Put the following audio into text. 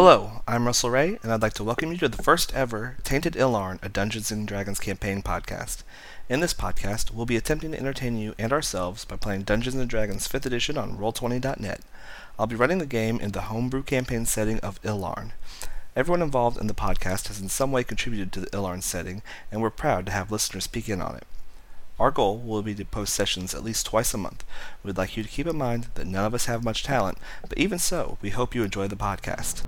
Hello, I'm Russell Ray, and I'd like to welcome you to the first ever Tainted Ilarn, a Dungeons & Dragons campaign podcast. In this podcast, we'll be attempting to entertain you and ourselves by playing Dungeons & Dragons 5th edition on Roll20.net. I'll be running the game in the homebrew campaign setting of Ilarn. Everyone involved in the podcast has in some way contributed to the Ilarn setting, and we're proud to have listeners speak in on it. Our goal will be to post sessions at least twice a month. We'd like you to keep in mind that none of us have much talent, but even so, we hope you enjoy the podcast.